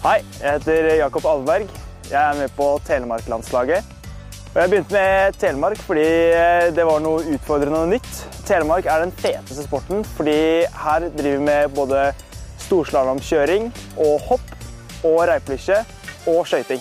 Hei, jeg heter Jakob Alverg. Jeg er med på Telemark-landslaget. Og Jeg begynte med Telemark fordi eh, det var noe utfordrende og nytt. Telemark er den feteste sporten fordi her driver vi med både storslalåmkjøring og hopp og reipelykke og skøyting.